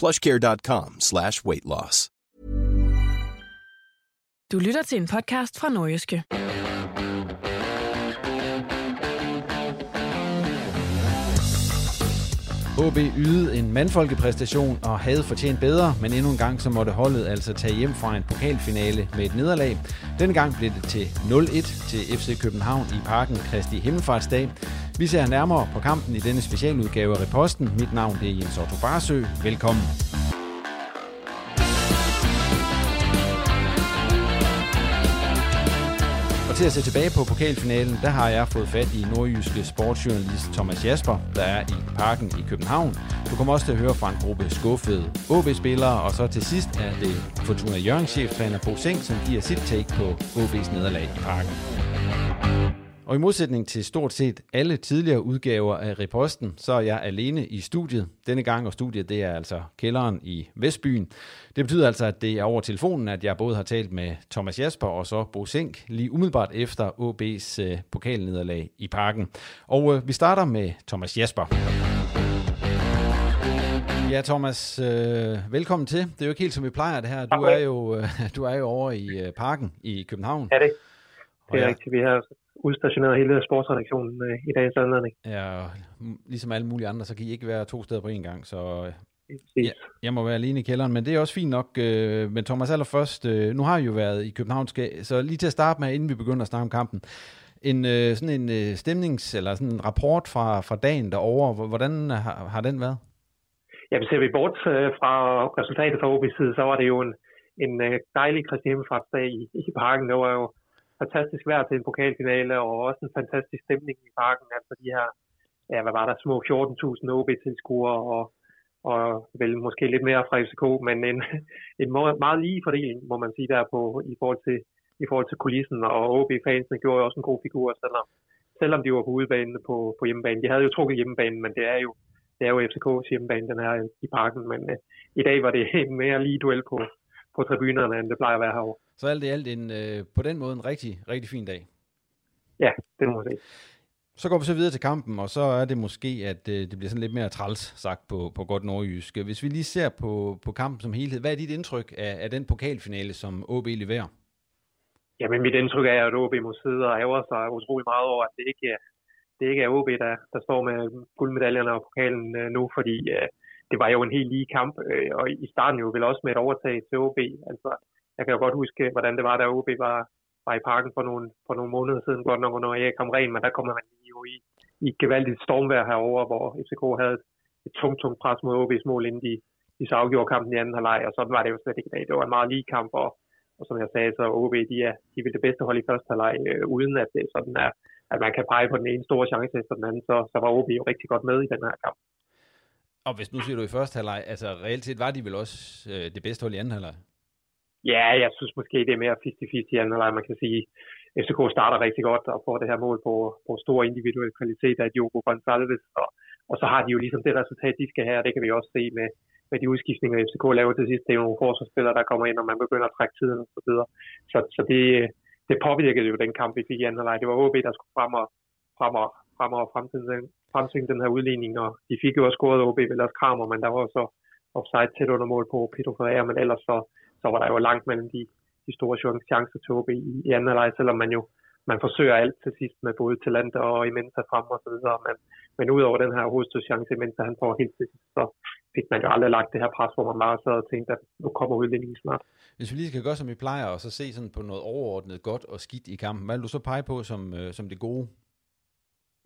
plushcare.com slash weight loss. Du lytter til en podcast fra Nordjyske. OB ydede en mandfolkepræstation og havde fortjent bedre, men endnu en gang så måtte holdet altså tage hjem fra en pokalfinale med et nederlag. Denne gang blev det til 0-1 til FC København i parken Kristi Himmelfartsdag. Vi ser nærmere på kampen i denne specialudgave af Reposten. Mit navn det er Jens Otto Barsø. Velkommen. Til at se tilbage på pokalfinalen, der har jeg fået fat i nordjyske sportsjournalist Thomas Jasper, der er i parken i København. Du kommer også til at høre fra en gruppe skuffede OB-spillere, og så til sidst er det Fortuna Jørgens cheftræner Bo Seng, som giver sit take på OB's nederlag i parken. Og i modsætning til stort set alle tidligere udgaver af Reposten, så er jeg alene i studiet. Denne gang, og studiet det er altså kælderen i Vestbyen. Det betyder altså, at det er over telefonen, at jeg både har talt med Thomas Jasper og så Bo Sink, lige umiddelbart efter OB's øh, pokalnederlag i parken. Og øh, vi starter med Thomas Jasper. Ja, Thomas, øh, velkommen til. Det er jo ikke helt som vi plejer det her. Du er jo, øh, du er jo over i øh, parken i København. Ja, det, det er rigtigt. Vi har udstationeret hele sportsredaktionen øh, i dagens anledning. Ja, ligesom alle mulige andre, så kan I ikke være to steder på en gang, så ja, jeg må være alene i kælderen, men det er også fint nok. Øh, men Thomas, allerførst, øh, nu har I jo været i København, så lige til at starte med, inden vi begynder at snakke om kampen, en øh, sådan en øh, stemnings- eller sådan en rapport fra, fra dagen derovre, hvordan har, har den været? Ja, ser vi bort øh, fra resultatet fra OB's side, så var det jo en, en øh, dejlig Kristi Himmelfartsdag i, i parken. Det var jo fantastisk vejr til en pokalfinale, og også en fantastisk stemning i parken. Altså de her, ja, hvad var der, små 14.000 OB-tilskuere, og, og vel måske lidt mere fra FCK, men en, en meget lige fordeling, må man sige, der på, i forhold til, i forhold til kulissen, og OB-fansene gjorde jo også en god figur, selvom, selvom de var på udebane på, på hjemmebane. De havde jo trukket hjemmebanen, men det er jo, det er jo FCK's hjemmebane, den her i parken, men øh, i dag var det en mere lige duel på, på tribunerne, end det plejer at være herovre. Så alt i alt en, øh, på den måde en rigtig, rigtig fin dag. Ja, det må man sige. Så går vi så videre til kampen, og så er det måske, at øh, det bliver sådan lidt mere træls sagt på, på godt nordjysk. Hvis vi lige ser på, på kampen som helhed, hvad er dit indtryk af, af den pokalfinale, som OB leverer? Jamen mit indtryk er, at OB må sidde og ære sig utrolig meget over, at det ikke er, det ikke er OB, der, der står med guldmedaljerne og pokalen øh, nu, fordi øh, det var jo en helt lige kamp, øh, og i starten jo vel også med et overtag til OB. Altså, jeg kan jo godt huske, hvordan det var, da OB var, var i parken for nogle, for nogle måneder siden, godt nok under Erik Hamren, men der kommer man jo i, i et gevaldigt stormvær herover, hvor FCK havde et tungt, tungt pres mod OB's mål, inden de, de så afgjorde kampen i anden halvleg, og sådan var det jo slet ikke i dag. Det var en meget lige kamp, og, og som jeg sagde, så OB, de er, de vil det bedste hold i første halvleg, øh, uden at det sådan er, at man kan pege på den ene store chance efter den anden, så, så var OB jo rigtig godt med i den her kamp. Og hvis nu siger du i første halvleg, altså reelt set var de vel også øh, det bedste hold i anden halvleg? Ja, jeg synes måske, det er mere 50-50 i anden halvleg. Man kan sige, FCK starter rigtig godt og får det her mål på, på stor individuel kvalitet af Diogo Gonçalves, og, og så har de jo ligesom det resultat, de skal have, og det kan vi også se med, med de udskiftninger, FCK laver til sidst. Det er jo nogle forsvarsspillere, der kommer ind, og man begynder at trække tiden og så videre. Så, så det, det påvirkede jo den kamp, vi fik i anden halvleg. Det var OB, der skulle frem og, frem og, frem og fremtvinge den her udligning, og de fik jo også scoret OB ved Lars Kramer, men der var så offside tæt under mål på Pedro Ferreira, men ellers så, så var der jo langt mellem de, de store chancer til OB i, i anden leg, selvom man jo man forsøger alt til sidst med både talent og Imenta frem og så videre, men, men udover den her hovedstødschance, Imenta han får helt til sidst, så fik man jo aldrig lagt det her pres, hvor man bare sad og tænkte, at nu kommer udligningen snart. Hvis vi lige skal gøre, som vi plejer, og så se sådan på noget overordnet godt og skidt i kampen, hvad vil du så pege på som, øh, som det gode?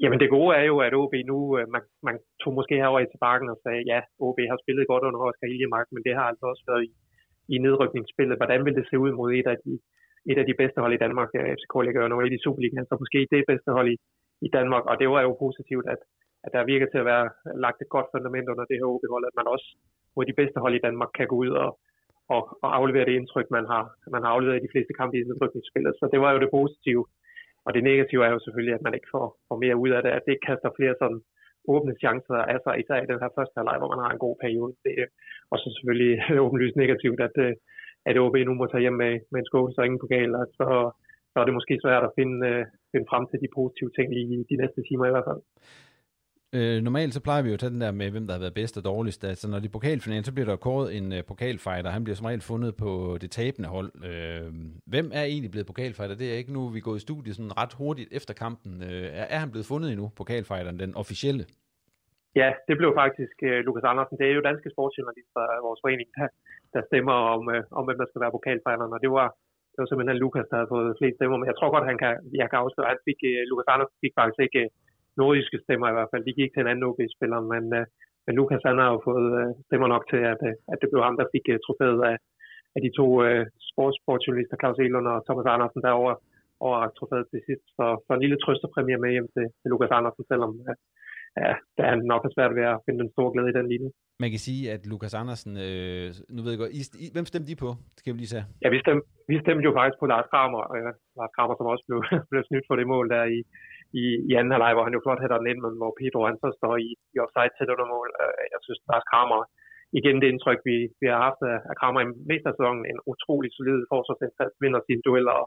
Jamen det gode er jo, at OB nu, øh, man, man tog måske herover i tilbakken og sagde, ja, OB har spillet godt under Oscar Iljemark, men det har altså også været i, i nedrykningsspillet. Hvordan vil det se ud mod et af de, et af de bedste hold i Danmark? Øh, der FCK ligger nu i Superligaen, så måske det bedste hold i, i Danmark, og det var jo positivt, at, at der virker til at være lagt et godt fundament under det her OB-hold, at man også mod de bedste hold i Danmark kan gå ud og, og, og aflevere det indtryk, man har, man har afleveret i de fleste kampe i nedrykningsspillet. Så det var jo det positive. Og det negative er jo selvfølgelig, at man ikke får, får mere ud af det, at det ikke kaster flere sådan åbne chancer af sig, især i den her første halvleg, hvor man har en god periode. Det er også selvfølgelig åbenlyst negativt, at, øh, at OB nu må tage hjem med, med en skål, så ingen pokal, og så, så er det måske svært at finde, øh, finde frem til de positive ting i de næste timer i hvert fald. Øh, normalt så plejer vi jo at tage den der med, hvem der har været bedst og dårligst. Altså når de er pokalfinalen, så bliver der kåret en øh, pokalfighter. Han bliver som regel fundet på det tabende hold. Øh, hvem er egentlig blevet pokalfighter? Det er ikke nu, vi er gået i studiet sådan ret hurtigt efter kampen. Øh, er, er han blevet fundet endnu, pokalfighteren, den officielle? Ja, det blev faktisk øh, Lukas Andersen. Det er jo danske sportsjournalister af vores forening, der, der stemmer om, øh, om, hvem der skal være pokalfighteren. Og det var, det var simpelthen Lukas, der havde fået flest stemmer. Men jeg tror godt, han kan, jeg kan afsløre, at han fik, øh, Lukas Andersen fik faktisk ikke Øh, nordjyske stemmer i hvert fald. De gik til en anden OB-spiller, men, uh, men Lukas han har jo fået uh, stemmer nok til, at, uh, at det blev ham, der fik uh, trofæet af, af de to uh, sportssportsjournalister, Claus Elund og Thomas Andersen, derovre over trofæet til sidst. Så, så en lille trøsterpræmie med hjem til, til Lukas Andersen, selvom uh, ja, der er nok svært ved at finde den store glæde i den linje. Man kan sige, at Lukas Andersen, øh, nu ved jeg godt, I, I, hvem stemte de på? Det kan vi lige se. Ja, vi stemte, vi stemte jo faktisk på Lars Kramer, øh, Lars Kramer, som også blev, blev snydt for det mål der i, i, i anden halvleg, hvor han jo flot hætter den ind, men hvor Pedro han så står i, i offside til under mål. Øh, jeg synes, Lars Kramer, igen det indtryk, vi, vi har haft af, af Kramer i mest af sæsonen, en utrolig solid forsvarsindsats, vinder sine dueller og,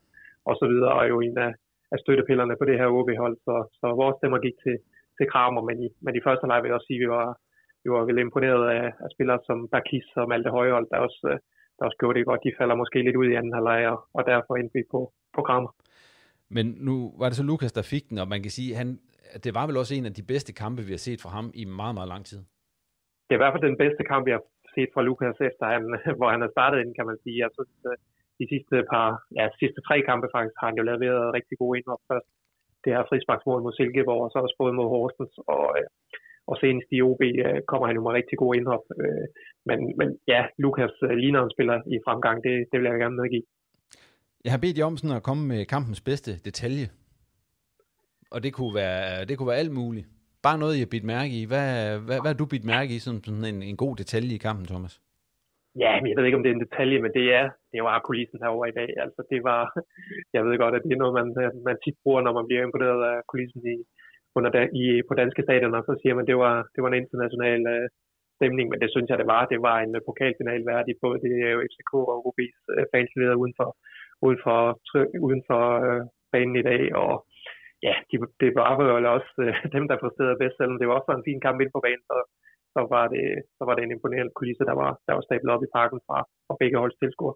og så videre, og er jo en af, af støttepillerne på det her OB-hold, så, så vores stemmer gik til, til Kramer, men i, men i første leg vil jeg også sige, at vi var, vi var vel imponeret af, af spillere som Bakis og Malte Højhold, der også, øh, der også gjorde det godt. De falder måske lidt ud i anden halvleg, og, og derfor endte vi på, på Kramer. Men nu var det så Lukas, der fik den, og man kan sige, han, det var vel også en af de bedste kampe, vi har set fra ham i meget, meget lang tid. Det er i hvert fald den bedste kamp, jeg har set fra Lukas, efter han, hvor han har startet ind, kan man sige. Jeg synes, øh, de sidste par, ja, sidste tre kampe faktisk, har han jo leveret rigtig gode indhop først. Det her frisparksmål mod Silkeborg, og så også både mod Horsens, og, øh, og senest i OB øh, kommer han jo med rigtig gode indhop. Men, men ja, Lukas ligner en spiller i fremgang, det, det vil jeg gerne medgive. Jeg har bedt jer om sådan at komme med kampens bedste detalje. Og det kunne være, det kunne være alt muligt. Bare noget, jeg bidt mærke i. Hvad, hvad, hvad har du bidt mærke i som sådan en, en god detalje i kampen, Thomas? Ja, men jeg ved ikke, om det er en detalje, men det er, det var kulissen herovre i dag. Altså, det var, jeg ved godt, at det er noget, man, man tit bruger, når man bliver imponeret af kulissen i, under i, på danske stadioner, så siger man, at det var, det var en international uh, stemning, men det synes jeg, det var. Det var en øh, uh, pokalfinal værdig, både det er jo FCK og OB's uh, øh, fansleder uden for, uden for, uden for uh, banen i dag, og ja, de, det var jo også uh, dem, der præsterede bedst, selvom det var også en fin kamp ind på banen, så så var det, så var det en imponerende kulisse, der var, der var stablet op i parken fra, fra begge holds tilskuere.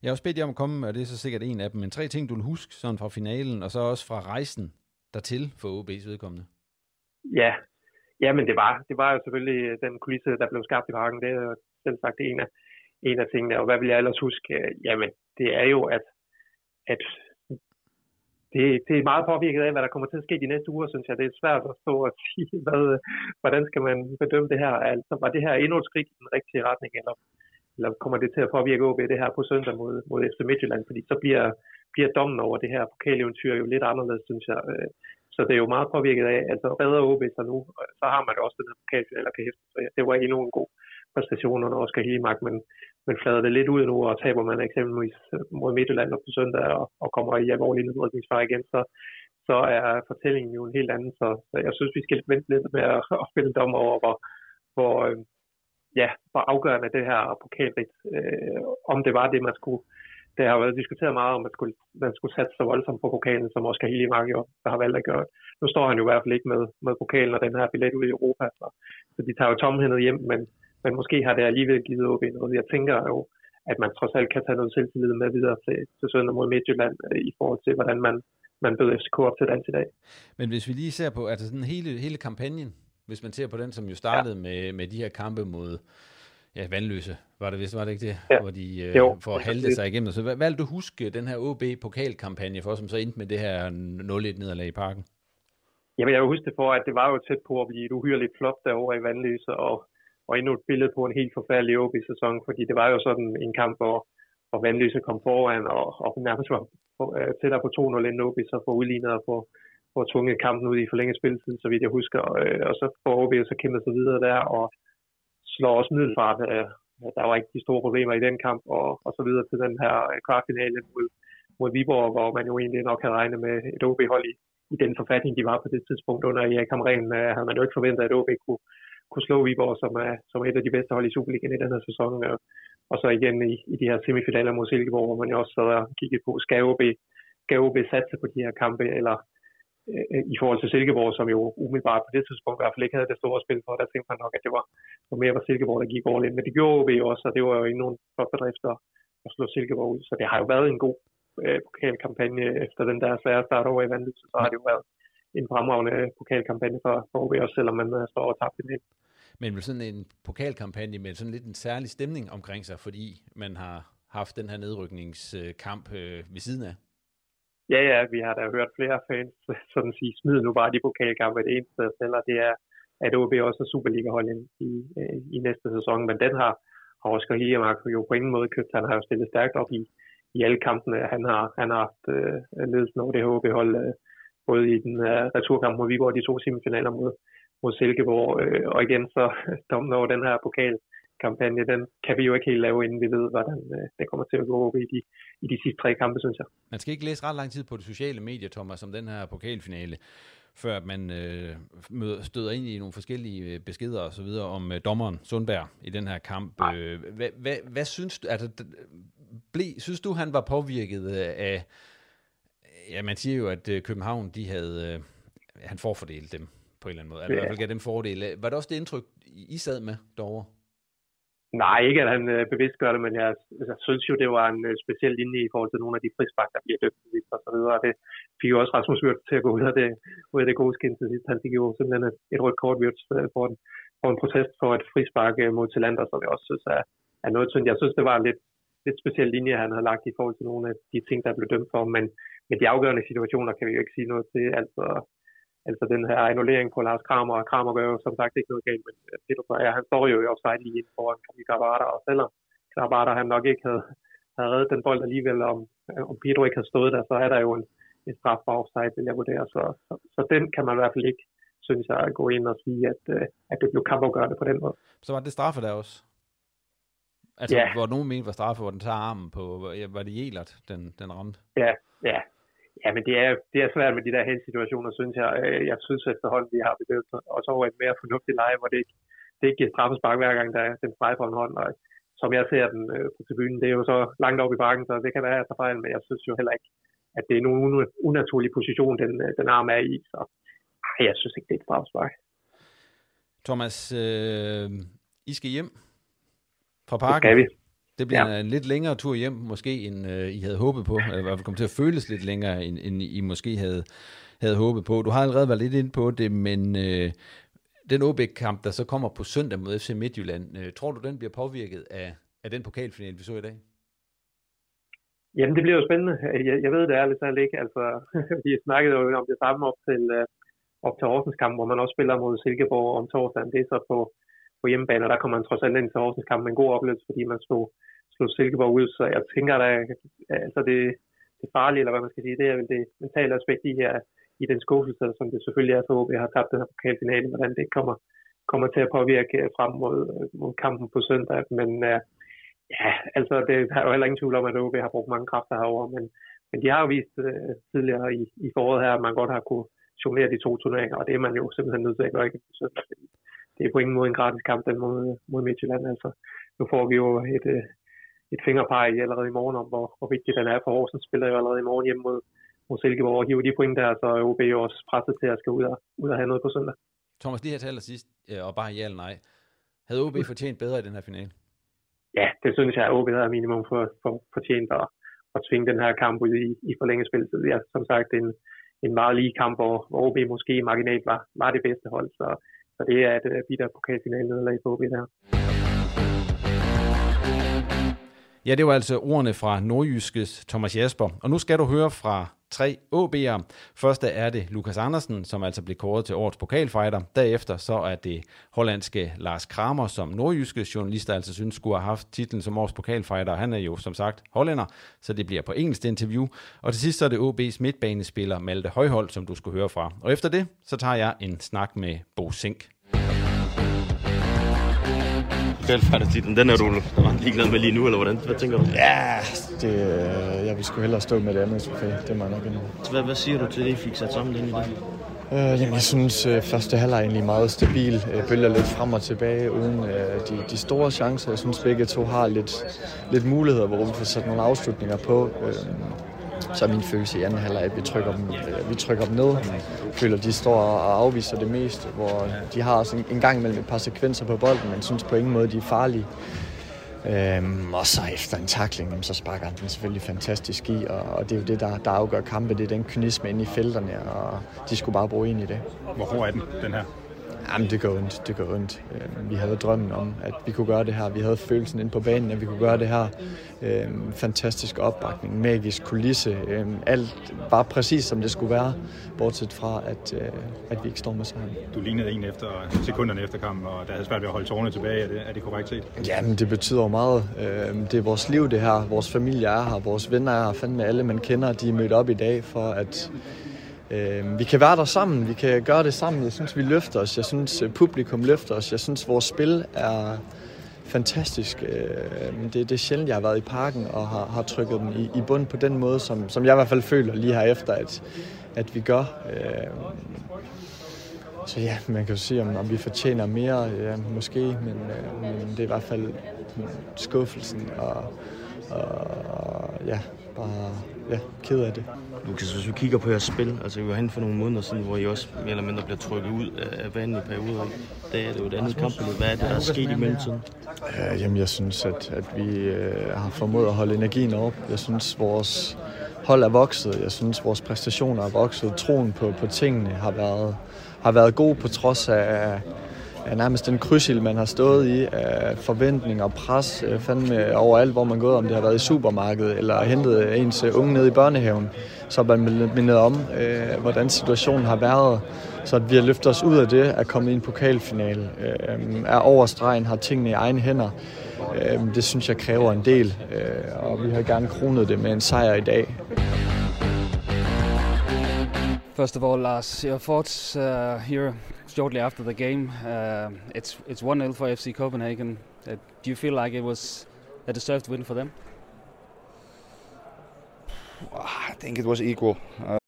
Jeg har også bedt jer om at komme, og det er så sikkert en af dem, men tre ting, du vil huske sådan fra finalen, og så også fra rejsen dertil for OB's vedkommende. Ja, ja men det var, det var jo selvfølgelig den kulisse, der blev skabt i parken. Det er selv sagt en af, en af tingene. Og hvad vil jeg ellers huske? Jamen, det er jo, at, at det, det er meget påvirket af, hvad der kommer til at ske de næste uger, synes jeg. Det er svært at stå og sige, hvad, hvordan skal man bedømme det her. Altså, var det her endnu et skridt i den rigtige retning, eller, eller kommer det til at påvirke OB det her på søndag mod, mod FC Midtjylland? Fordi så bliver, bliver dommen over det her pokaleventyr jo lidt anderledes, synes jeg. Øh, så det er jo meget påvirket af, altså redder OB sig nu, så har man det også den her pokalfinal, eller kan hæfte. Så det var endnu en god præstation under Oscar Hillemark, men, men flader det lidt ud nu, og taber man eksempelvis øh, mod Midtjylland på søndag, og, og kommer i alvorlig nedrykningsfare igen, så, så er fortællingen jo en helt anden. Så, så jeg synes, vi skal vente lidt med at, at finde dom over, hvor, hvor, øh, ja, hvor afgørende det her pokalrigt, øh, om det var det, man skulle. Det har været diskuteret meget, om man skulle, man skulle satse så voldsomt på pokalen, som Oscar Hiljemark jo der har valgt at gøre. Nu står han jo i hvert fald ikke med, med pokalen og den her billet ud i Europa, så, så de tager jo tomhændet hjem, men, men måske har det alligevel givet op i noget. Jeg tænker jo, at man trods alt kan tage noget selvtillid med videre til, til Sønder mod Midtjylland øh, i forhold til, hvordan man, man bød FCK op til dans i dag. Men hvis vi lige ser på altså sådan hele, hele kampagnen, hvis man ser på den, som jo startede ja. med, med de her kampe mod ja, Vandløse, var det vist, var det ikke det? Ja. Hvor de øh, jo, får halte sig igennem. Så hvad, hvad vil du huske den her OB-pokalkampagne for, som så endte med det her 0-1-nederlag i parken? Jamen, jeg vil huske det for, at det var jo tæt på at blive et uhyrligt flop derovre i Vandløse, og, og endnu et billede på en helt forfærdelig OB-sæson, fordi det var jo sådan en kamp, hvor, hvor Vandløse kom foran, og, og nærmest var øh, tættere på 2-0 end OB, så får udlignet og får, får tvunget kampen ud i forlænget spilletid, så vidt jeg husker, og, øh, og så får OB så kæmpet sig videre der, og slår også middelfart. Øh, der var ikke de store problemer i den kamp, og, og så videre til den her øh, kvartfinale mod, mod Viborg, hvor man jo egentlig nok havde regnet med et OB-hold i, i den forfatning, de var på det tidspunkt under Erik Hamren, øh, havde man jo ikke forventet, at OB kunne, kunne slå Viborg, som er, som er et af de bedste hold i Superligaen i den her sæson. Og, og så igen i, i de her semifinaler mod Silkeborg, hvor man jo også sad og kiggede på, skal OB, skal OB satse på de her kampe, eller øh, i forhold til Silkeborg, som jo umiddelbart på det tidspunkt i hvert fald ikke havde det store spil for, der tænkte man nok, at det var, var mere var Silkeborg, der gik all in. Men det gjorde OB også, og det var jo ikke nogen bedrifter at slå Silkeborg ud. Så det har jo været en god øh, pokalkampagne efter den der svære start over i vandet, så har det jo været en fremragende øh, pokalkampagne for, for OB, også selvom man øh, står og tabte det. Men med sådan en pokalkampagne med sådan lidt en særlig stemning omkring sig, fordi man har haft den her nedrykningskamp øh, ved siden af? Ja, ja, vi har da hørt flere fans øh, sådan sige, smid nu bare de pokalkampe. Det eneste, der sælger, det er, at OB også er Superliga-hold i, øh, i næste sæson. Men den har, har Oscar Hiemark jo på ingen måde købt. Han har jo stillet stærkt op i, i alle kampene. Han har, han har haft øh, ledelsen over det HB-hold, øh, både i den øh, returkamp mod Viborg og de to semifinaler mod, mod Silkeborg. Øh, og igen så dommen over den her pokal kampagne, den kan vi jo ikke helt lave, inden vi ved, hvordan øh, det kommer til at gå i de, i de sidste tre kampe, synes jeg. Man skal ikke læse ret lang tid på de sociale medier, Thomas, om den her pokalfinale, før man øh, møder, støder ind i nogle forskellige øh, beskeder og så videre om øh, dommeren Sundberg i den her kamp. Øh, hvad, hvad, hvad synes du, altså, ble, synes du, han var påvirket af, ja, man siger jo, at øh, København, de havde, øh, han forfordelt dem på en eller anden måde. Altså, ja. i hvert fald gav dem fordele. Var det også det indtryk, I sad med derovre? Nej, ikke at han øh, bevidst gør det, men jeg, jeg synes jo, det var en øh, speciel linje i forhold til nogle af de frispark, der bliver dømt og så videre. Det fik jo også Rasmus Wirt til at gå ud af det, ud af det gode skin til sidst. Han fik jo simpelthen et, et rødt kort Wirt øh, for, en, for en protest for et frispark øh, mod Talander, som jeg også synes er, er noget synd. Jeg synes, det var en lidt, lidt speciel linje, han havde lagt i forhold til nogle af de ting, der blev dømt for, men, men de afgørende situationer kan vi jo ikke sige noget til. Altså, Altså den her annullering på Lars Kramer, og Kramer gør jo som sagt ikke noget galt, men øh, Peter Breyer, han står jo i offside lige inden foran Kamil Grabata, og selvom Grabata han nok ikke havde, havde reddet den bold alligevel, om, øh, om Pedro ikke havde stået der, så er der jo en, en straf for offside, vil jeg vurdere. Så, så, så, den kan man i hvert fald ikke, synes jeg, gå ind og sige, at, øh, at det blev kampafgørende på den måde. Så var det straffe der også? Altså, ja. hvor nogen mente var straffe, hvor den tager armen på, var det Jelert, den, den ramte? Ja, ja, Ja, men det er, det er svært med de der situationer, synes jeg. Øh, jeg synes efterhånden, vi har begyndt os over et mere fornuftigt leje, hvor det ikke, det ikke giver straffespark hver gang, der er den streg på en hånd. Og som jeg ser den øh, på tribunen, det er jo så langt op i bakken, så det kan være, at jeg fejl, men jeg synes jo heller ikke, at det er nogen unaturlig position, den, øh, den arm er i. Så jeg synes ikke, det er et straffespark. Thomas, øh, I skal hjem fra parken. Det skal vi. Det bliver ja. en lidt længere tur hjem, måske end uh, I havde håbet på. Eller i hvert fald kom til at føles lidt længere, end, end I måske havde, havde håbet på. Du har allerede været lidt inde på det, men uh, den OB-kamp, der så kommer på søndag mod FC Midtjylland, uh, tror du, den bliver påvirket af, af den pokalfinale, vi så i dag? Jamen, det bliver jo spændende. Jeg, jeg ved det ærligt talt ikke. Altså, vi snakkede jo om det samme op til, uh, op til Horsens kamp, hvor man også spiller mod Silkeborg om torsdagen. Det er så på, på hjemmebane, og der kommer man trods alt ind til Horsens kamp med en god oplevelse, fordi man slog, slog Silkeborg ud, så jeg tænker, at altså det, det farlige, eller hvad man skal sige, det er vel det mentale aspekt i her, i den skuffelse, som det selvfølgelig er for OB har tabt den her pokalfinale, hvordan det kommer, kommer til at påvirke frem mod, mod kampen på søndag. Men øh, ja, altså det er jo heller ingen tvivl om, at OB har brugt mange kræfter herover, men, men de har jo vist øh, tidligere i, i foråret her, at man godt har kunne jonglere de to turneringer, og det er man jo simpelthen nødt til at gøre ikke søndag. Det er på ingen måde en gratis kamp, den mod, mod Midtjylland. Altså, nu får vi jo et, øh, et fingerpege allerede i morgen om, hvor, hvor vigtigt den er for Horsens spiller jo allerede i morgen hjemme mod, mod Silkeborg og hiver de point der, så er OB jo også presset til at skal ud og, ud og have noget på søndag. Thomas, lige her til allersidst, og bare ja eller nej. Havde OB fortjent bedre i den her finale? Ja, det synes jeg, at OB havde minimum for, for, fortjent at, at tvinge den her kamp ud i, i forlænget spilletid. Ja, som sagt, en, en meget lige kamp, hvor, hvor OB måske marginalt var, var det bedste hold, så, så det er et uh, bitter pokalfinale nederlag for OB der. Ja, det var altså ordene fra Nordjyskes Thomas Jasper. Og nu skal du høre fra tre OB'ere. Første er det Lukas Andersen, som altså blev kåret til årets pokalfighter. Derefter så er det hollandske Lars Kramer, som nordjyske journalister altså synes skulle have haft titlen som årets pokalfighter. Han er jo som sagt hollænder, så det bliver på engelsk interview. Og til sidst så er det OB's midtbanespiller Malte Højhold, som du skulle høre fra. Og efter det, så tager jeg en snak med Bo Sink. Pokalfighter-titlen, den er du ligeglad med lige nu, eller hvordan? Hvad tænker du? Ja, det, øh, jeg vil sgu hellere stå med det andet trofæ. Det må jeg nok endnu. Hvad, hvad siger du til det, I fik sat sammen ind i det? Øh, jamen, jeg synes, øh, første halvleg er egentlig meget stabil. Øh, bølger lidt frem og tilbage uden øh, de, de store chancer. Jeg synes, begge to har lidt, lidt muligheder, hvor vi får sat nogle afslutninger på. Øh, så er min følelse i anden halvleg, at vi trykker dem, øh, vi trykker dem ned. Jeg føler, de står og afviser det mest, hvor de har også en, en gang imellem et par sekvenser på bolden, men synes på ingen måde, de er farlige. Øhm, og så efter en takling, så sparker han den selvfølgelig fantastisk i, og, og det er jo det, der, der afgør kampe. Det er den kynisme inde i felterne, og de skulle bare bruge ind i det. Hvor hård er den, den her? Jamen, det går ondt. Det går ondt. Øh, vi havde drømmen om, at vi kunne gøre det her. Vi havde følelsen ind på banen, at vi kunne gøre det her. Øh, fantastisk opbakning, magisk kulisse. Øh, alt var præcis, som det skulle være, bortset fra, at, at vi ikke står med sejren. Du lignede en efter sekunderne efter kampen, og der havde svært ved at holde tårne tilbage. Er det, er det korrekt set? Jamen, det betyder meget. Det er vores liv, det her. Vores familie er her. Vores venner er her. Fandme alle, man kender, de er mødt op i dag for at Øh, vi kan være der sammen, vi kan gøre det sammen. Jeg synes, vi løfter os. Jeg synes, øh, publikum løfter os. Jeg synes, vores spil er fantastisk. Øh, det, det er sjældent, jeg har været i parken og har, har trykket dem i, i bund på den måde, som, som jeg i hvert fald føler lige her efter, at, at vi gør. Øh, så ja, man kan jo sige, om, om vi fortjener mere, ja, måske, men, øh, men det er i hvert fald mm, skuffelsen og, og ja, bare ja, ked af det. Lukas, hvis vi kigger på jeres spil, altså vi var hen for nogle måneder siden, hvor I også mere eller mindre bliver trykket ud af vandet i perioder. Det er det jo et andet kamp, hvad er det, der er sket i mellemtiden? Ja, jamen, jeg synes, at, at vi øh, har formået at holde energien op. Jeg synes, vores hold er vokset. Jeg synes, vores præstationer er vokset. Troen på, på tingene har været, har været god på trods af, af nærmest den krydsild, man har stået i af forventning og pres øh, fandme overalt, hvor man går, om det har været i supermarkedet eller hentet ens øh, unge ned i børnehaven, så er man mindet om, øh, hvordan situationen har været. Så at vi har løftet os ud af det, at komme i en pokalfinale, øh, er over stregen, har tingene i egne hænder. Øh, det synes jeg kræver en del, øh, og vi har gerne kronet det med en sejr i dag. First of all, Lars, your thoughts uh, here shortly after the game. Uh, it's it's one 0 for FC Copenhagen. Uh, do you feel like it was a deserved win for them? I think it was equal. Uh,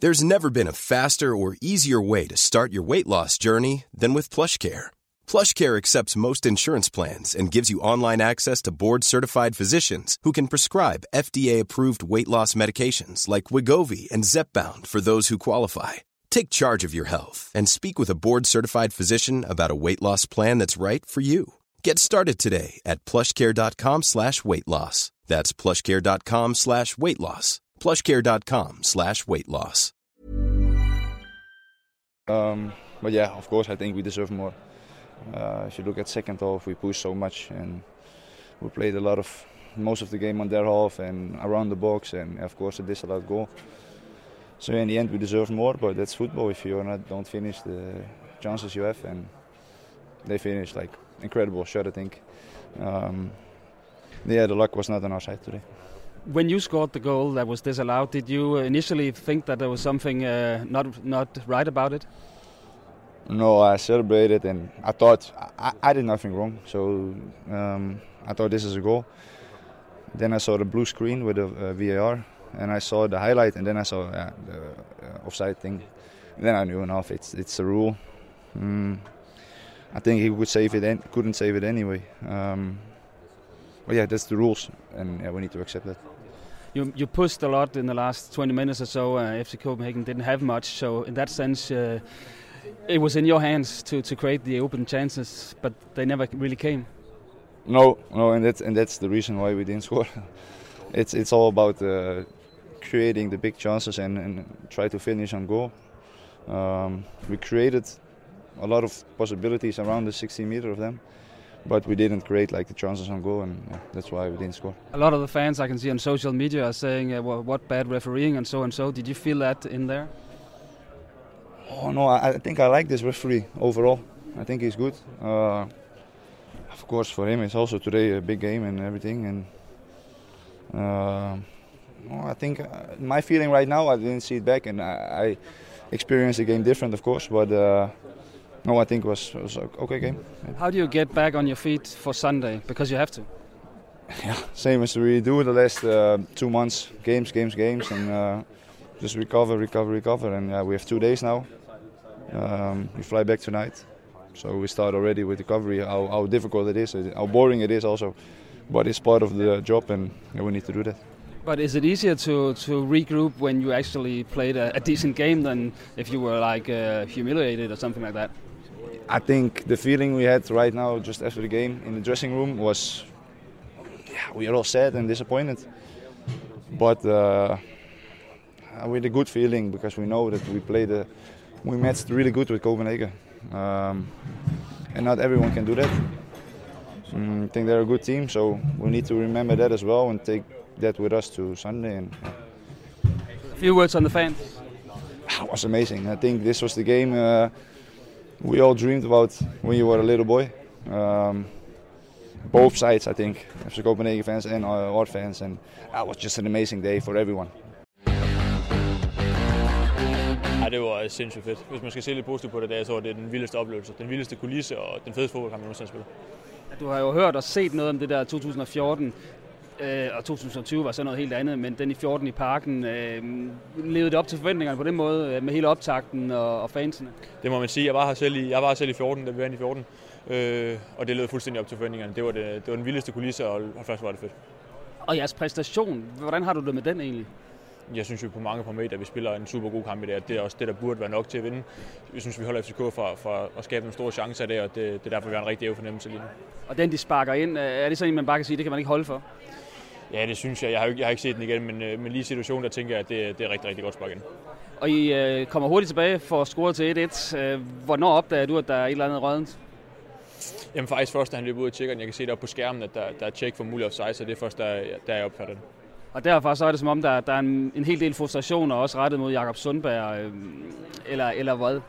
There's never been a faster or easier way to start your weight loss journey than with PlushCare. PlushCare accepts most insurance plans and gives you online access to board-certified physicians who can prescribe FDA-approved weight loss medications like Wigovi and Zepbound for those who qualify. Take charge of your health and speak with a board-certified physician about a weight loss plan that's right for you. Get started today at plushcare.com slash weight loss. That's plushcare.com slash weight loss. plushcare.com slash weight loss. Um, but yeah, of course, I think we deserve more. Uh, if you look at second half, we pushed so much and we played a lot of most of the game on their half and around the box, and of course, a disallowed goal. So in the end, we deserve more, but that's football. If you not don't finish the chances you have, and they finished like incredible shot, I think. Um, yeah, the luck was not on our side today. When you scored the goal that was disallowed, did you initially think that there was something uh, not not right about it? No, I celebrated and I thought I, I did nothing wrong. So um, I thought this is a goal. then I saw the blue screen with the uh, VAR, and I saw the highlight, and then I saw uh, the uh, offside thing. And then I knew enough. It's it's a rule. Mm, I think he would save it, and couldn't save it anyway. Um, but yeah, that's the rules, and yeah, we need to accept that. You, you pushed a lot in the last 20 minutes or so. Uh, FC Copenhagen didn't have much, so in that sense, uh, it was in your hands to, to create the open chances, but they never really came. No, no, and that's and that's the reason why we didn't score. it's it's all about uh, creating the big chances and, and try to finish on goal. Um, we created a lot of possibilities around the 16 meter of them, but we didn't create like the chances on goal, and yeah, that's why we didn't score. A lot of the fans I can see on social media are saying, uh, well, "What bad refereeing and so and so." Did you feel that in there? Oh no, I, I think I like this referee overall. I think he's good. Uh, of course, for him, it's also today a big game and everything. And uh, well, I think uh, my feeling right now, I didn't see it back, and I, I experienced the game different, of course. But uh, no, I think it was was okay game. How do you get back on your feet for Sunday? Because you have to. Yeah, same as we do the last uh, two months: games, games, games, and uh, just recover, recover, recover. And uh, we have two days now. Um, we fly back tonight. So we start already with recovery, how, how difficult it is, how boring it is also. But it's part of the job and we need to do that. But is it easier to, to regroup when you actually played a, a decent game than if you were like uh, humiliated or something like that? I think the feeling we had right now, just after the game in the dressing room, was yeah, we are all sad and disappointed. But uh, with a good feeling because we know that we played a, we matched really good with Copenhagen. Um, and not everyone can do that. Mm, I think they're a good team, so we need to remember that as well and take that with us to Sunday. And a few words on the fans. It was amazing. I think this was the game uh, we all dreamed about when you were a little boy. Um, both sides, I think, FC Copenhagen fans and our fans, and it was just an amazing day for everyone. Ja, det var sindssygt fedt. Hvis man skal se lidt positivt på det, det er, så var det den vildeste oplevelse, den vildeste kulisse og den fedeste fodboldkamp, jeg nogensinde spillet. Du har jo hørt og set noget om det der 2014, øh, og 2020 var så noget helt andet, men den i 14 i parken, øh, levede det op til forventningerne på den måde, øh, med hele optakten og, og fansene? Det må man sige. Jeg var her selv i, jeg var her selv i 14, da vi vandt i 14, øh, og det levede fuldstændig op til forventningerne. Det var, det, det var den vildeste kulisse, og, og først var det fedt. Og jeres præstation, hvordan har du det med den egentlig? jeg synes jo på mange parametre, at vi spiller en super god kamp i dag. Det er også det, der burde være nok til at vinde. Jeg synes, vi holder FCK for, for at skabe nogle store chancer der, og det, det er derfor, vi har en rigtig æve fornemmelse lige nu. Og den, de sparker ind, er det sådan en, man bare kan sige, det kan man ikke holde for? Ja, det synes jeg. Jeg har, ikke, jeg har ikke set den igen, men, øh, men lige i situationen, der tænker jeg, at det, det er rigtig, rigtig godt spark ind. Og I øh, kommer hurtigt tilbage for at score til 1-1. Øh, hvornår opdager du, at der er et eller andet rødent? Jamen faktisk først, da han løber ud og tjekker den. Jeg kan se der på skærmen, at der, der er tjek for mulig offside, så det er først, der, der jeg opfatter den. Og derfor så er det som om, der, der er en, en hel del frustration og også rettet mod Jakob Sundberg, øh, eller, eller hvad?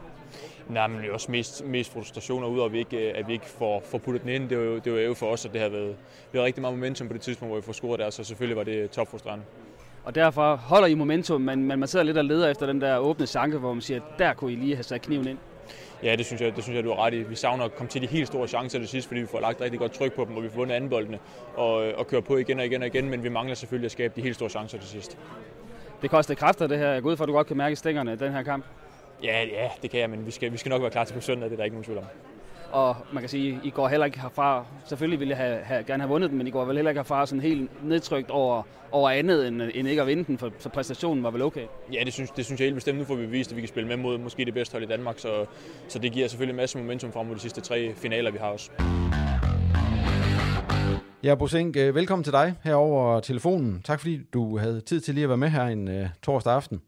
Nej, men det er også mest, mest frustrationer ud, at vi ikke, at vi ikke får, får puttet den ind. Det var, jo, det var jo for os, at det har været, vi havde rigtig meget momentum på det tidspunkt, hvor vi får scoret der, så selvfølgelig var det topfrustrerende. Og derfor holder I momentum, men, men man sidder lidt og leder efter den der åbne chance, hvor man siger, at der kunne I lige have sat kniven ind. Ja, det synes jeg, det synes jeg du har ret i. Vi savner at komme til de helt store chancer det sidste, fordi vi får lagt rigtig godt tryk på dem, og vi får vundet andenboldene og, og kører på igen og igen og igen, men vi mangler selvfølgelig at skabe de helt store chancer til sidst. Det koster kræfter det her. Jeg går ud fra, at du godt kan mærke stængerne den her kamp. Ja, ja, det kan jeg, men vi skal, vi skal nok være klar til på søndag, det er der ikke nogen tvivl om. Og man kan sige, I går heller ikke herfra, selvfølgelig ville jeg have, have, gerne have vundet den, men I går vel heller ikke herfra sådan helt nedtrykt over, over andet end, end ikke at vinde den, for, så præstationen var vel okay? Ja, det synes, det synes jeg helt bestemt. Nu får vi bevist, at vi kan spille med mod måske det bedste hold i Danmark, så, så det giver selvfølgelig en masse momentum frem mod de sidste tre finaler, vi har også. Ja, Bosink, velkommen til dig her over telefonen. Tak fordi du havde tid til lige at være med her en uh, torsdag aften.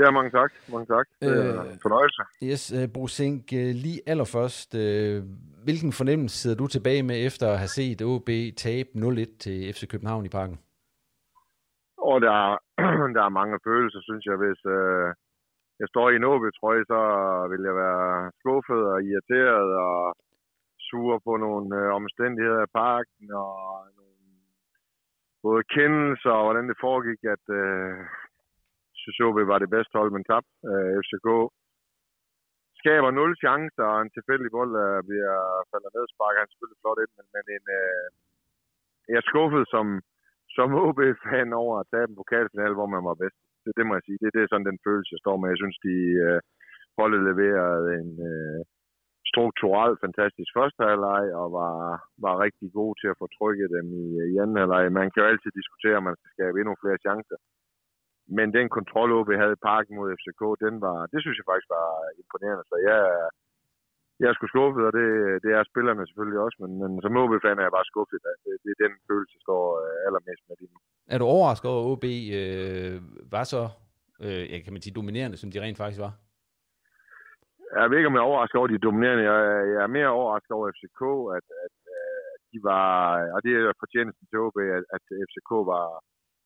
Ja, mange tak. Mange tak. Det er øh, en fornøjelse. Yes, uh, Brusink, uh, lige allerførst, hvilken fornemmelse sidder du tilbage med efter at have set OB tabe 0-1 til FC København i parken? Og der er, der er mange følelser, synes jeg. Hvis uh, jeg står i en OB-trøje, så vil jeg være skuffet og irriteret og sur på nogle uh, omstændigheder i parken og nogle både kendelser og hvordan det foregik, at uh, så OB var det bedste hold, men tabte. Øh, FCK skaber nul chancer, og en tilfældig bold der bliver falder ned, sparker han selvfølgelig flot ind, men, men en, øh, jeg er skuffet som, som OB-fan over at tage en pokalfinale, hvor man var bedst. Det, det må jeg sige. Det, det er sådan den følelse, jeg står med. Jeg synes, de øh, holdet leverede en øh, strukturelt fantastisk første halvleg og var, var rigtig god til at få trykket dem i, øh, i anden halvleg. Man kan jo altid diskutere, om man skal skabe endnu flere chancer. Men den kontrol, OB havde i parken mod FCK, den var, det synes jeg faktisk var imponerende. Så jeg, jeg er sgu skuffet, og det, det er spillerne selvfølgelig også, men, men som OB-fan er jeg bare skuffet. Det, det er den følelse, der står øh, allermest med lige nu. Er du overrasket over, at OB øh, var så øh, ja, kan man sige, dominerende, som de rent faktisk var? Jeg ved ikke, om jeg er overrasket over de dominerende. Jeg, jeg er mere overrasket over FCK, at, at, at de var, og det er fortjenesten til OB, at, at FCK var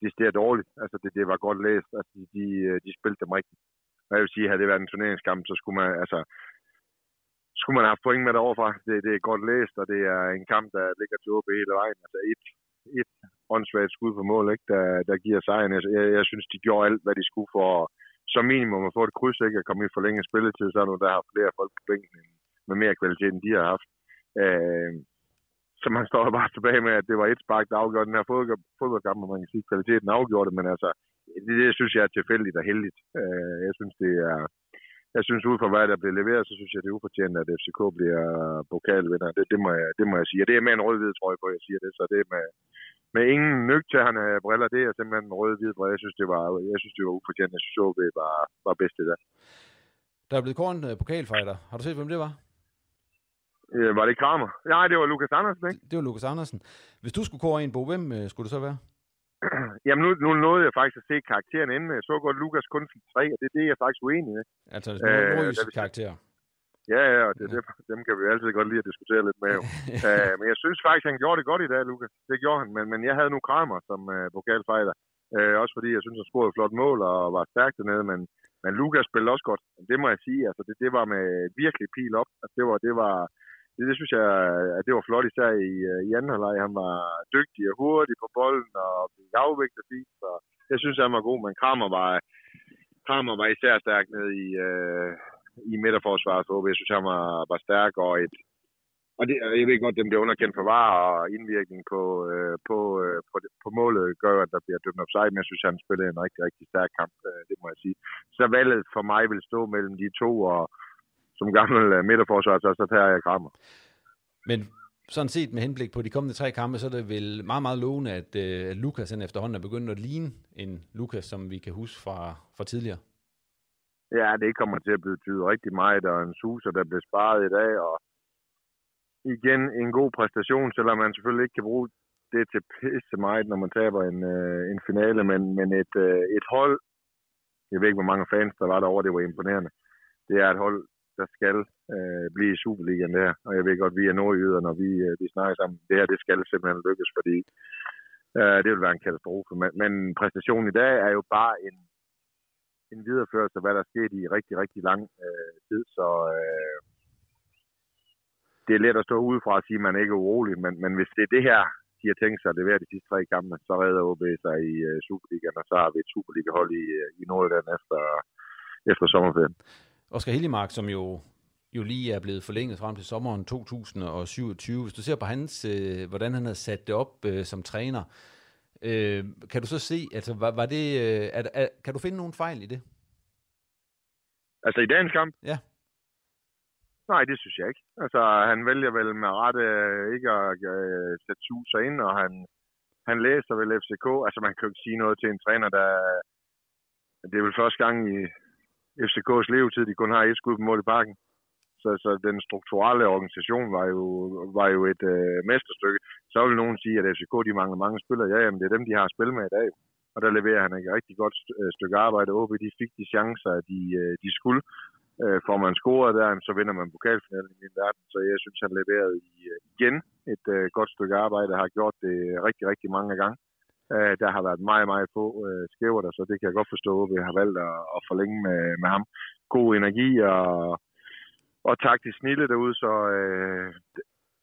decideret dårligt. Altså, det, det var godt læst. Altså, de, de, øh, de spillede dem rigtigt. Og jeg vil sige, havde det været en turneringskamp, så skulle man, altså, skulle man have haft point med deroverfra. Det, det er godt læst, og det er en kamp, der ligger til OB hele vejen. Altså, et, et åndssvagt skud på mål, ikke, der, der giver sejren. Jeg, jeg, jeg synes, de gjorde alt, hvad de skulle for som minimum at få et kryds, ikke, at komme i forlænget spilletid, så er nu, der har flere folk på bænken med mere kvalitet, end de har haft. Øh, så man står bare tilbage med, at det var et spark, der afgjorde den her fodboldkamp, og man kan sige, at kvaliteten afgjorde det, men altså, det, det synes jeg er tilfældigt og heldigt. Øh, jeg synes, det er, jeg synes, ud fra hvad der bliver leveret, så synes jeg, det er ufortjent, at FCK bliver pokalvinder. Det, det, må jeg, det må jeg sige. Og det er med en rød-hvid trøje på, jeg siger det. Så det er med, med ingen nøgterne briller, det er simpelthen med rød-hvid briller. Jeg synes, det var, jeg synes, det var ufortjent. Jeg synes, OB var, var bedst det. Der er blevet kåret en øh, pokalfighter. Har du set, hvem det var? Ja, var det Kramer? Nej, det var Lukas Andersen, ikke? Det var Lukas Andersen. Hvis du skulle kåre en, Bo, hvem uh, skulle det så være? Jamen, nu, nu nåede jeg faktisk at se karakteren inden. Jeg så godt Lukas kun fik tre, og det er det, jeg er faktisk uenig med. Altså, det er øh, karakterer. Ja, ja, og det, det, dem kan vi altid godt lide at diskutere lidt med. uh, men jeg synes faktisk, han gjorde det godt i dag, Lukas. Det gjorde han, men, men jeg havde nu Kramer som uh, pokalfighter. Uh, også fordi jeg synes, han scorede et flot mål og var stærk dernede, men, men Lukas spillede også godt. Det må jeg sige. Altså, det, det var med virkelig pil op. Altså, det var, det var, det, det synes jeg, at det var flot især i, øh, i anden halvleg. Han var dygtig og hurtig på bolden og fik afvægtet fint. Så jeg synes, han var god, men Kramer var, Kramer var især stærk ned i, øh, i midterforsvaret for Jeg synes, han var, var stærk og et, og det, jeg ved godt, dem bliver underkendt for var og indvirkning på, øh, på, øh, på, på, målet gør, at der bliver dømt sig, men jeg synes, han spillede en rigtig, rigtig stærk kamp, øh, det må jeg sige. Så valget for mig vil stå mellem de to, og som gammel uh, midterforsvar, så, så tager jeg Kramer. Men sådan set med henblik på de kommende tre kampe, så er det vel meget, meget lovende, at uh, Lukas efterhånden er begyndt at ligne en Lukas, som vi kan huske fra, fra tidligere. Ja, det kommer til at betyde rigtig meget, og en suser, der bliver sparet i dag, og igen en god præstation, selvom man selvfølgelig ikke kan bruge det til pisse meget, når man taber en, uh, en finale, men, men et, uh, et hold, jeg ved ikke, hvor mange fans der var derovre, det var imponerende. Det er et hold, der skal øh, blive i Superligaen der, og jeg ved godt, vi er nordjyder, når vi, øh, vi snakker sammen. Det her, det skal simpelthen lykkes, fordi øh, det vil være en katastrofe. Men, men præstationen i dag er jo bare en, en videreførelse af, hvad der skete i rigtig, rigtig lang øh, tid, så øh, det er let at stå udefra og sige, at man ikke er urolig, men, men hvis det er det her, de har tænkt sig at levere de sidste tre kampe, så redder OB sig i øh, Superligaen, og så har vi et Superliga-hold i, øh, i Nordjylland efter, efter sommerferien. Oscar Hillemark, som jo jo lige er blevet forlænget frem til sommeren 2027. Hvis du ser på hans, øh, hvordan han har sat det op øh, som træner, øh, kan du så se, altså var, var det, øh, er, er, kan du finde nogen fejl i det? Altså i dagens kamp? Ja. Nej, det synes jeg ikke. Altså han vælger vel med rette øh, ikke at øh, sætte suser ind, og han, han læser vel FCK. Altså man kan jo ikke sige noget til en træner, der... Det er vel første gang i, FCK's levetid, de kun har et skud på mål i parken. Så, så den strukturelle organisation var jo, var jo et øh, mesterstykke. Så vil nogen sige, at FCK de mangler mange spillere. Ja, jamen det er dem, de har spillet med i dag. Og der leverer han et rigtig godt øh, stykke arbejde. OB, de fik de chancer, de, øh, de skulle. Øh, får man scoret der, så vinder man pokalfinalen i min verden. Så jeg synes, han leverede øh, igen et øh, godt stykke arbejde. Har gjort det rigtig, rigtig mange gange. Øh, der har været meget, meget få øh, skæver der, så det kan jeg godt forstå, at vi har valgt at, at forlænge med, med ham. God energi og, og taktisk snille derude, så øh,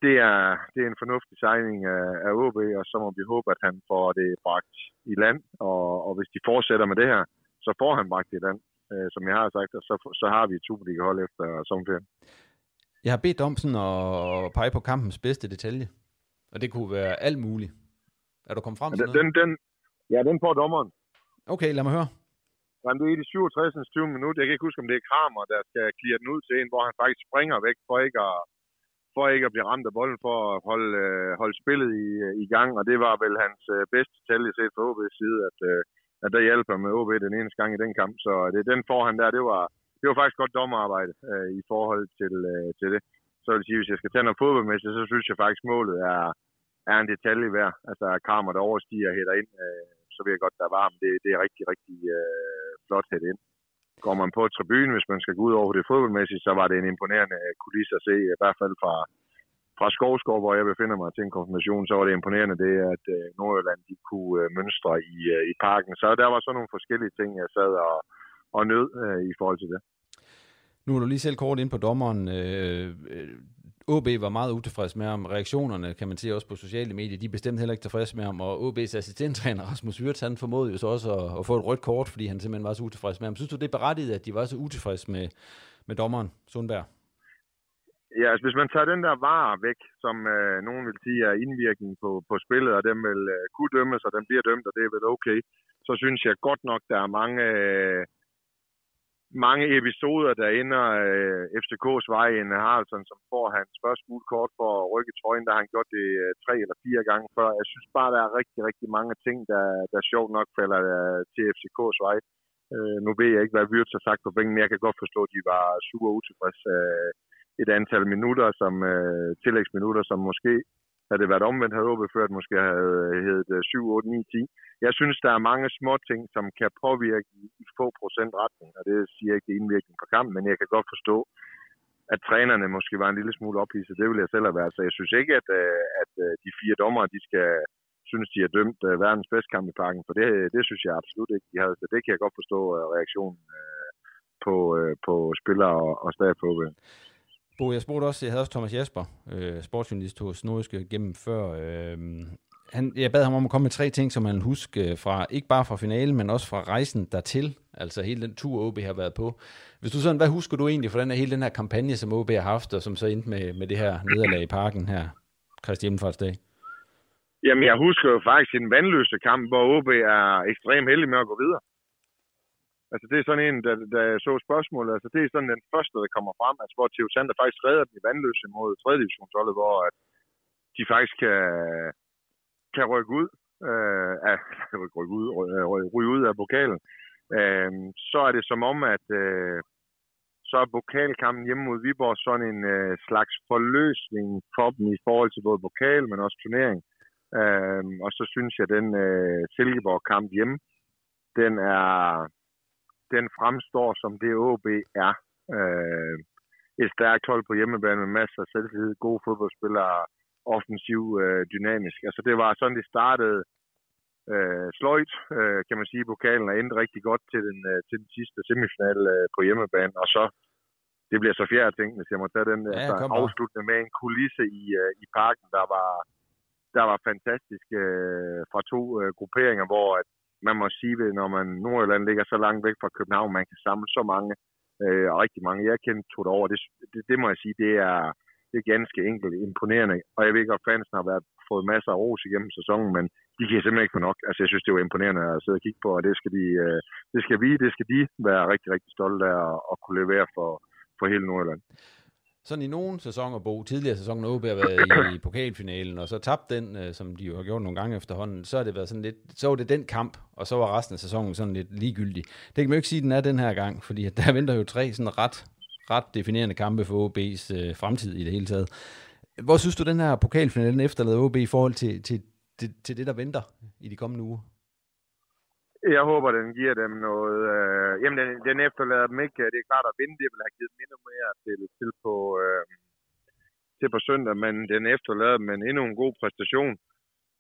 det, er, det er en fornuftig signing af, af OB, og så må vi håbe, at han får det bragt i land, og, og hvis de fortsætter med det her, så får han bragt det i land, øh, som jeg har sagt, og så, så har vi et Superliga-hold efter sommerferien. Jeg har bedt om sådan at pege på kampens bedste detalje, og det kunne være alt muligt. Er du kommet frem til den, noget? den, den, ja, den får dommeren. Okay, lad mig høre. Jamen, det er i de 67. 20 minutter. Jeg kan ikke huske, om det er Kramer, der skal clear den ud til en, hvor han faktisk springer væk for ikke at, for ikke at blive ramt af bolden, for at holde, øh, holde spillet i, øh, i gang. Og det var vel hans øh, bedste detalje set fra OB's side, at, øh, at der hjælper med OB den eneste gang i den kamp. Så det, den får han der, det var, det var faktisk godt dommerarbejde øh, i forhold til, øh, til det. Så vil jeg sige, hvis jeg skal tage noget fodboldmæssigt, så synes jeg faktisk, målet er, er en detalje værd. Altså Kramer, der overstiger hætter ind, øh, så ved jeg godt, der er varmt. Det, det er rigtig, rigtig øh, flot hætte ind. Går man på tribunen, hvis man skal gå ud over det fodboldmæssigt, så var det en imponerende kulisse at se, i hvert fald fra, fra Skovskov, hvor jeg befinder mig til en konfirmation, så var det imponerende det, at øh, Nordjylland de kunne øh, mønstre i, øh, i parken. Så der var så nogle forskellige ting, jeg sad og, og nød øh, i forhold til det. Nu er du lige selv kort ind på dommeren. Øh, øh, OB var meget utilfreds med ham. Reaktionerne, kan man se også på sociale medier, de er bestemt heller ikke tilfredse med ham. Og OB's assistenttræner Rasmus Wirtz, han formåede jo så også at, at få et rødt kort, fordi han simpelthen var så utilfreds med ham. Synes du, det er berettiget, at de var så utilfredse med, med dommeren, Sundberg? Ja, altså hvis man tager den der var væk, som øh, nogen vil sige er indvirkning på, på spillet, og dem vil øh, kunne dømmes, og den bliver dømt, og det er vel okay, så synes jeg godt nok, der er mange, øh, mange episoder, der ender øh, FCK's vej en Haraldsson, som får hans første gule kort for at rykke trøjen, der han gjort det øh, tre eller fire gange før. Jeg synes bare, der er rigtig, rigtig mange ting, der, der sjovt nok falder øh, til FCK's vej. Øh, nu ved jeg ikke, hvad Wirtz har sagt på bænken, men jeg kan godt forstå, at de var super utilfredse. Øh, et antal minutter, som øh, tillægsminutter, som måske havde det været omvendt, havde OB før, måske havde øh, heddet 7, 8, 9, 10. Jeg synes, der er mange små ting, som kan påvirke i, få procent retning, og det siger ikke det indvirkning på kampen, men jeg kan godt forstå, at trænerne måske var en lille smule ophidset. Det vil jeg selv have været. Så jeg synes ikke, at, øh, at øh, de fire dommer, de skal synes, de har dømt verdens bedste kamp i parken, for det, det synes jeg absolut ikke, de havde. Så det kan jeg godt forstå reaktionen på, på spillere og, og stab på Bo, jeg spurgte også, jeg havde også Thomas Jasper, øh, sportsjournalist hos Nordiske, gennem før. Øh, han, jeg bad ham om at komme med tre ting, som han husker øh, fra, ikke bare fra finalen, men også fra rejsen dertil, altså hele den tur, OB har været på. Hvis du sådan, hvad husker du egentlig fra den her, hele den her kampagne, som OB har haft, og som så endte med, med det her nederlag i parken her, Christi Hjemmefartsdag? Jamen, jeg husker jo faktisk en vandløse kamp, hvor OB er ekstremt heldig med at gå videre. Altså det er sådan en, der, der så spørgsmålet, altså det er sådan den første, der kommer frem, altså hvor Theo Sander faktisk redder den i vandløse mod 3. divisionsholdet, hvor at de faktisk kan, kan rykke ud, øh, af, rykke ud, øh, ryge ud af pokalen. Øh, så er det som om, at øh, så er pokalkampen hjemme mod Viborg sådan en øh, slags forløsning for dem i forhold til både pokal, men også turnering. Øh, og så synes jeg, at den øh, Silkeborg-kamp hjemme, den er, den fremstår som det OB er. Øh, et stærkt hold på hjemmebane med masser af selvtillid, gode fodboldspillere, offensiv, øh, dynamisk. Altså det var sådan, det startede øh, sløjt, øh, kan man sige, pokalen er endte rigtig godt til den, øh, til den sidste semifinal øh, på hjemmebane, og så det bliver så fjerde ting, hvis jeg må tage den ja, altså, afsluttende med en kulisse i, øh, i parken, der var, der var fantastisk øh, fra to øh, grupperinger, hvor at man må sige det, når man Nordjylland ligger så langt væk fra København, man kan samle så mange, øh, og rigtig mange. Jeg kendte tog det over. Det, det, det, må jeg sige, det er, det er ganske enkelt imponerende. Og jeg ved ikke, at fansen har været, fået masser af ros igennem sæsonen, men de kan simpelthen ikke få nok. Altså, jeg synes, det var imponerende at sidde og kigge på, og det skal, de, øh, det skal vi, det skal de være rigtig, rigtig stolte af at, at kunne levere for, for hele Nordjylland sådan i nogle sæsoner, Bo, tidligere sæsoner, OB har været i, i pokalfinalen, og så tabt den, øh, som de jo har gjort nogle gange efterhånden, så har det været sådan lidt, så var det den kamp, og så var resten af sæsonen sådan lidt ligegyldig. Det kan man jo ikke sige, at den er den her gang, fordi der venter jo tre sådan ret, ret definerende kampe for OB's øh, fremtid i det hele taget. Hvor synes du, den her pokalfinalen efterlader OB i forhold til, til, til, til det, der venter i de kommende uger? Jeg håber, den giver dem noget... Øh, jamen, den, den efterlader dem ikke. Øh, det er klart, at vinde, det vil have givet dem endnu mere til, til, på, øh, til på søndag, men den efterlader dem en endnu en god præstation.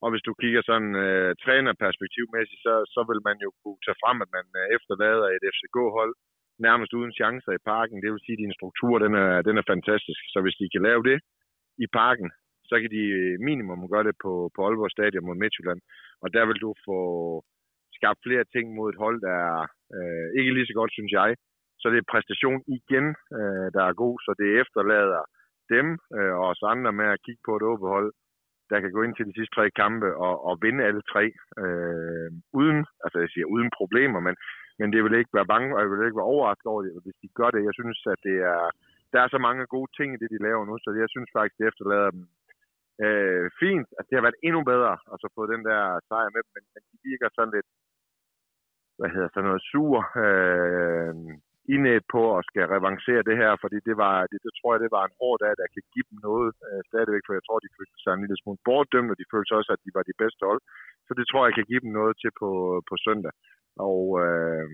Og hvis du kigger sådan øh, trænerperspektivmæssigt, så, så vil man jo kunne tage frem, at man øh, efterlader et FCK-hold nærmest uden chancer i parken. Det vil sige, at din struktur den er, den er fantastisk. Så hvis de kan lave det i parken, så kan de minimum gøre det på, på Aalborg Stadion mod Midtjylland. Og der vil du få skabt flere ting mod et hold, der er øh, ikke lige så godt, synes jeg. Så det er præstation igen, øh, der er god, så det efterlader dem øh, og os andre med at kigge på et åbent hold, der kan gå ind til de sidste tre kampe og, og vinde alle tre, øh, uden, altså jeg siger uden problemer, men, men det vil ikke være bange, og jeg vil ikke være overrasket over det, hvis de gør det. Jeg synes, at det er, der er så mange gode ting i det, de laver nu, så jeg synes faktisk, det efterlader dem øh, fint. At det har været endnu bedre at så få den der sejr med, men, men de virker sådan lidt, hvad hedder sådan noget, sur øh, indæt på at skal revancere det her, fordi det var, det, det tror jeg, det var en hård dag, der kan give dem noget øh, stadigvæk, for jeg tror, de følte sig en lille smule bortdømt, og de følte også, at de var de bedste hold. Så det tror jeg kan give dem noget til på, på søndag. Og øh,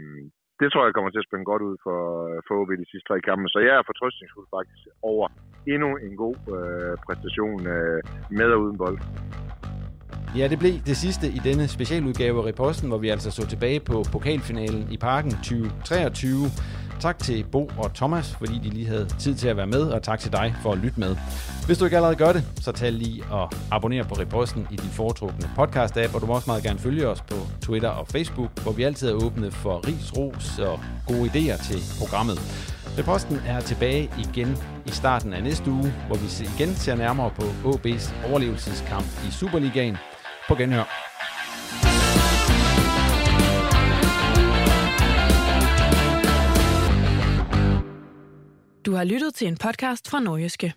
det tror jeg kommer til at spænde godt ud for, for OB de sidste tre kampe. Så jeg er fortrøstningsfuld faktisk over endnu en god øh, præstation øh, med og uden bold. Ja, det blev det sidste i denne specialudgave af Reposten, hvor vi altså så tilbage på pokalfinalen i Parken 2023. Tak til Bo og Thomas, fordi de lige havde tid til at være med, og tak til dig for at lytte med. Hvis du ikke allerede gør det, så tag lige og abonner på Reposten i din foretrukne podcast-app, og du må også meget gerne følge os på Twitter og Facebook, hvor vi altid er åbne for ris, ros og gode idéer til programmet. Reposten er tilbage igen i starten af næste uge, hvor vi igen ser nærmere på OB's overlevelseskamp i Superligaen. På genhør. Du har lyttet til en podcast fra Norgeske.